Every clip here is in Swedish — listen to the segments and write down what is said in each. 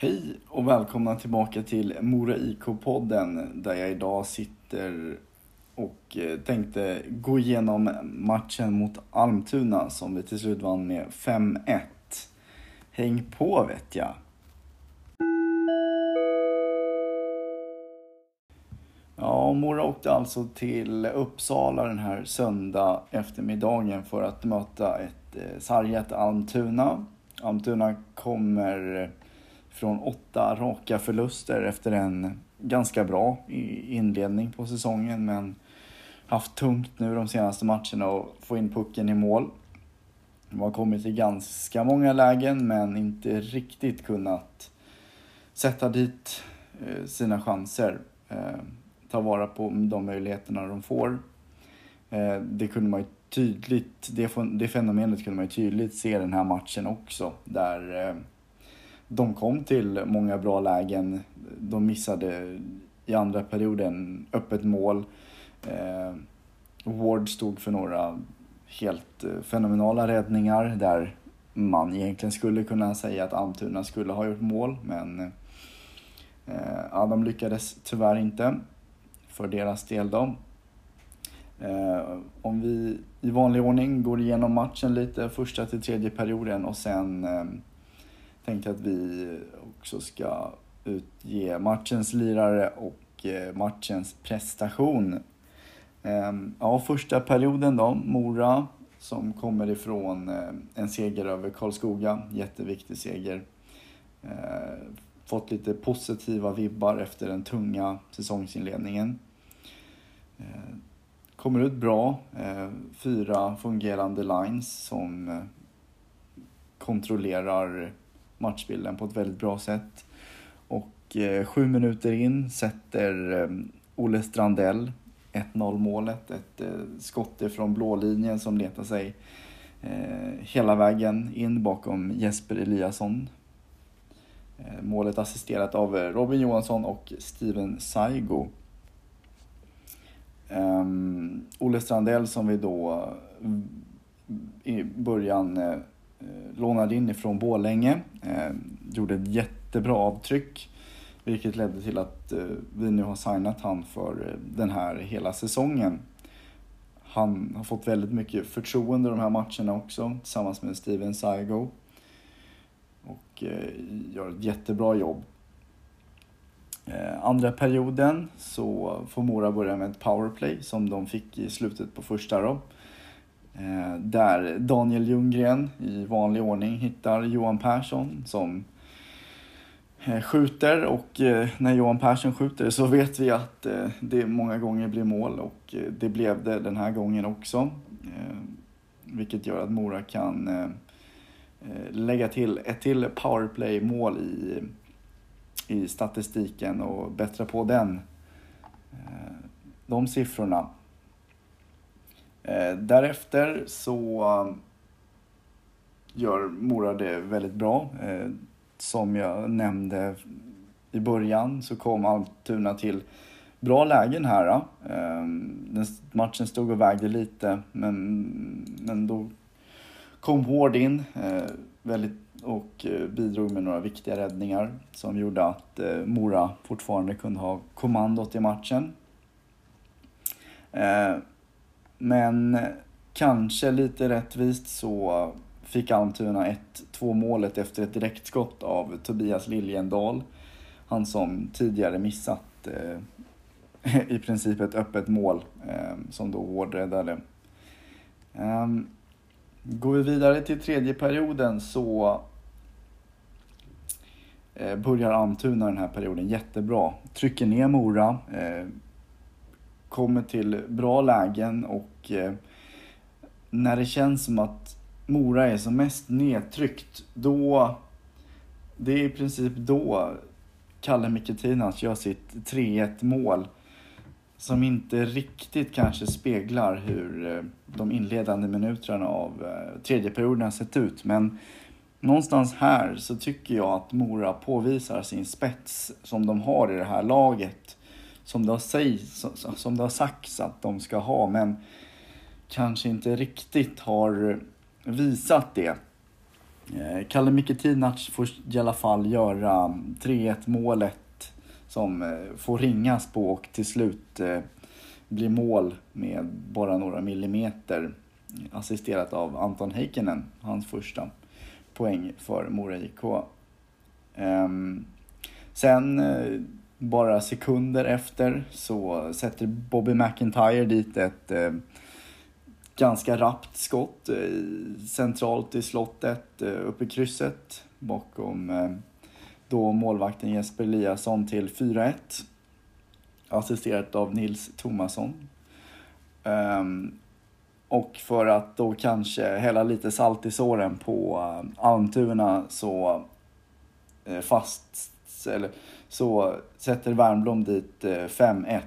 Hej och välkomna tillbaka till Mora IK-podden där jag idag sitter och eh, tänkte gå igenom matchen mot Almtuna som vi till slut vann med 5-1. Häng på vet jag! Ja, Mora åkte alltså till Uppsala den här söndag eftermiddagen för att möta ett eh, sargat Almtuna. Almtuna kommer från åtta raka förluster efter en ganska bra inledning på säsongen men haft tungt nu de senaste matcherna och få in pucken i mål. De har kommit i ganska många lägen men inte riktigt kunnat sätta dit eh, sina chanser. Eh, ta vara på de möjligheterna de får. Eh, det kunde man ju tydligt, det fenomenet kunde man ju tydligt se den här matchen också där de kom till många bra lägen. De missade i andra perioden öppet mål. Eh, Ward stod för några helt eh, fenomenala räddningar där man egentligen skulle kunna säga att Almtuna skulle ha gjort mål men eh, ja, de lyckades tyvärr inte för deras del då. Eh, om vi i vanlig ordning går igenom matchen lite första till tredje perioden och sen eh, tänker tänkte att vi också ska utge matchens lirare och eh, matchens prestation. Ehm, ja, första perioden då, Mora som kommer ifrån eh, en seger över Karlskoga, jätteviktig seger. Eh, fått lite positiva vibbar efter den tunga säsongsinledningen. Kommer ut bra, fyra fungerande lines som kontrollerar matchbilden på ett väldigt bra sätt. Och eh, sju minuter in sätter eh, Olle Strandell 1-0 målet. Ett eh, skott från blålinjen som letar sig eh, hela vägen in bakom Jesper Eliasson. Eh, målet assisterat av eh, Robin Johansson och Steven Saigo. Um, Olle Strandell som vi då mm, i början Eh, Eh, lånade in ifrån Bålänge. Eh, gjorde ett jättebra avtryck. Vilket ledde till att eh, vi nu har signat han för eh, den här hela säsongen. Han har fått väldigt mycket förtroende de här matcherna också tillsammans med Steven Saigo. Och eh, gör ett jättebra jobb. Andra perioden så får Mora börja med ett powerplay som de fick i slutet på första då. Eh, där Daniel Ljunggren i vanlig ordning hittar Johan Persson som eh, skjuter och eh, när Johan Persson skjuter så vet vi att det många gånger blir mål och det blev det den här gången också. Vilket gör att Mora kan lägga till ett till powerplay-mål i, i statistiken och bättra på den. De siffrorna. Eh, därefter så um, gör Mora det väldigt bra. Eh, som jag nämnde i början så kom Almtuna till bra lägen här. Eh. Ehm, den matchen stod och vägde lite men, men då kom Hård in väldigt, och bidrog med några viktiga räddningar som gjorde att Mora fortfarande kunde ha kommandot i matchen. Men kanske lite rättvist så fick Almtuna 1-2 målet efter ett direktskott av Tobias Liljendal. Han som tidigare missat eh, i princip ett öppet mål eh, som då hårdräddade. Eh, går vi vidare till tredje perioden så eh, börjar Almtuna den här perioden jättebra. Trycker ner Mora, eh, kommer till bra lägen och eh, när det känns som att Mora är som mest nedtryckt, då... Det är i princip då Kalle Miketinas gör sitt 3-1 mål. Som inte riktigt kanske speglar hur eh, de inledande minuterna av eh, tredje perioden har sett ut. Men någonstans här så tycker jag att Mora påvisar sin spets som de har i det här laget som det, har sägs, som det har sagts att de ska ha men kanske inte riktigt har visat det. Eh, Kalle Miketinac får i alla fall göra 3-1 målet som eh, får ringas på och till slut eh, blir mål med bara några millimeter assisterat av Anton Heikkinen, hans första poäng för Mora IK. Ehm, sen bara sekunder efter så sätter Bobby McIntyre dit ett eh, ganska rappt skott eh, centralt i slottet, eh, uppe i krysset bakom eh, då målvakten Jesper Eliasson till 4-1. Assisterat av Nils Tomasson. Um, ehm, och för att då kanske hälla lite salt i såren på uh, Almtuna så uh, fast, eller, så sätter Värmblom dit eh, 5-1.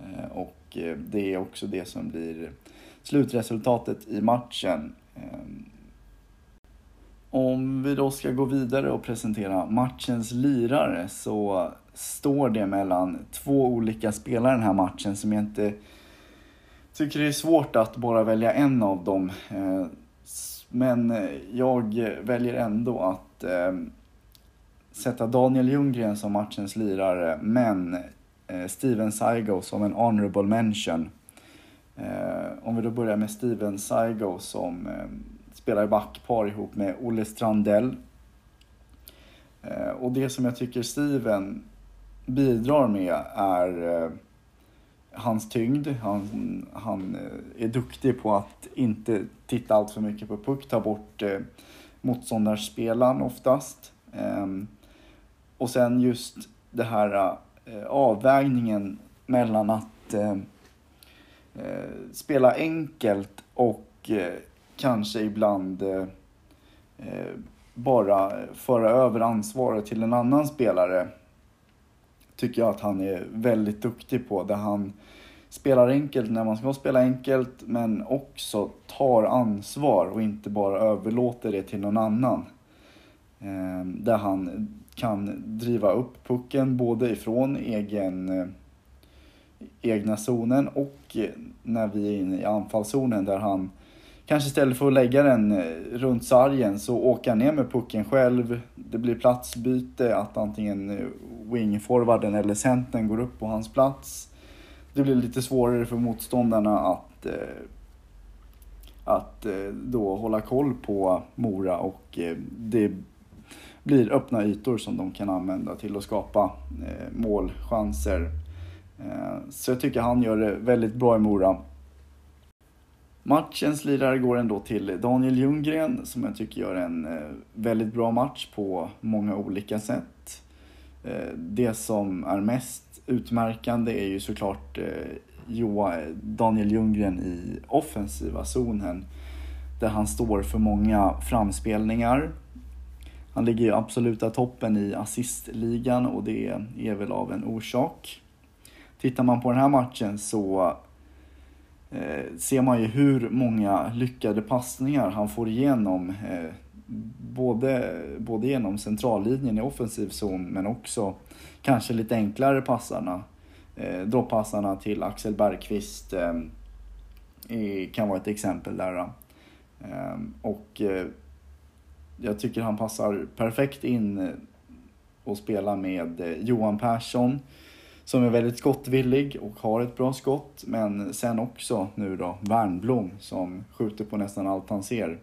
Eh, och eh, det är också det som blir slutresultatet i matchen. Om vi då ska gå vidare och presentera matchens lirare så står det mellan två olika spelare den här matchen som jag inte tycker det är svårt att bara välja en av dem. Men jag väljer ändå att sätta Daniel Ljunggren som matchens lirare men eh, Steven Saigo som en honorable mention. Eh, om vi då börjar med Steven Saigo som eh, spelar i backpar ihop med Olle Strandell. Eh, och det som jag tycker Steven bidrar med är eh, hans tyngd. Han, han eh, är duktig på att inte titta allt för mycket på puck, ta bort eh, motståndarspelaren oftast. Ehm, och sen just det här eh, avvägningen mellan att eh, eh spela enkelt och eh, kanske ibland eh, eh, bara föra över ansvaret till en annan spelare. Tycker jag att han är väldigt duktig på. Där han spelar enkelt när man ska spela enkelt men också tar ansvar och inte bara överlåter det till någon annan. Eh, där han kan driva upp pucken både ifrån egen eh, egna zonen och eh, när vi är inne i anfallszonen där han kanske istället för att lägga den eh, runt sargen så åker han ner med pucken själv. Det blir platsbyte, att antingen wingforwarden eller centern går upp på hans plats. Det blir lite svårare för motståndarna att, att då hålla koll på Mora och det blir öppna ytor som de kan använda till att skapa eh, målchanser Eh, så jag tycker han gör det väldigt bra i Mora. Matchens lirare går ändå till Daniel Ljunggren som jag tycker gör en eh, väldigt bra match på många olika sätt. Eh, det som är mest utmärkande är ju såklart eh, Daniel Ljunggren i offensiva zonen där han står för många framspelningar. Han ligger i absoluta toppen i assistligan och det är väl av en orsak. Tittar man på den här matchen så eh, ser man ju hur många lyckade passningar han får igenom. Eh, både, både genom centrallinjen i offensiv zon men också kanske lite enklare passarna. Eh, droppassarna till Axel Bergqvist kan vara ett exempel där. Och jag tycker han passar perfekt in eh, och spela med eh, Johan Persson som är väldigt skottvillig och har ett bra skott. Men sen också nu då Värnblom som skjuter på nästan allt han ser.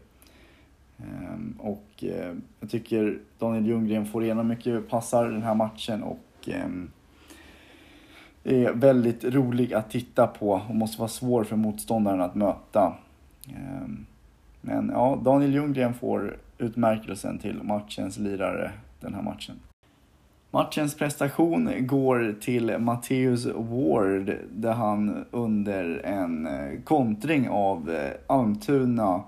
Ehm, och eh, jag tycker Daniel Ljunggren får igenom mycket passar den här matchen och ehm, är väldigt rolig att titta på och måste vara svår för motståndaren att möta. Ehm, men ja, Daniel Ljunggren får utmärkelsen till matchens lirare den här matchen. Matchens prestation går till Matteus Ward där han under en eh, kontring av eh, Almtuna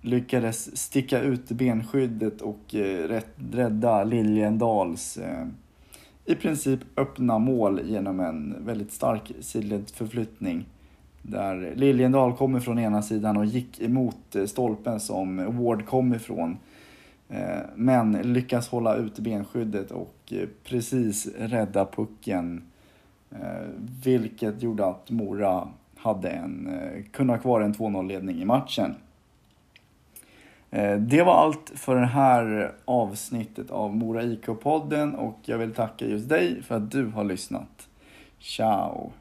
lyckades sticka ut benskyddet och eh, rädda Liljendals i princip öppna mål genom en väldigt stark sidledsförflyttning. Där Liljendal kommer från ena sidan och gick emot eh, stolpen som Ward kom ifrån. Eh, men lyckas hålla ut benskyddet och eh, precis rädda pucken. Vilket gjorde att Mora hade en, kunde ha kvar en 2-0 ledning i matchen. Det var allt för det här avsnittet av Mora IK-podden och jag vill tacka just dig för att du har lyssnat. Ciao!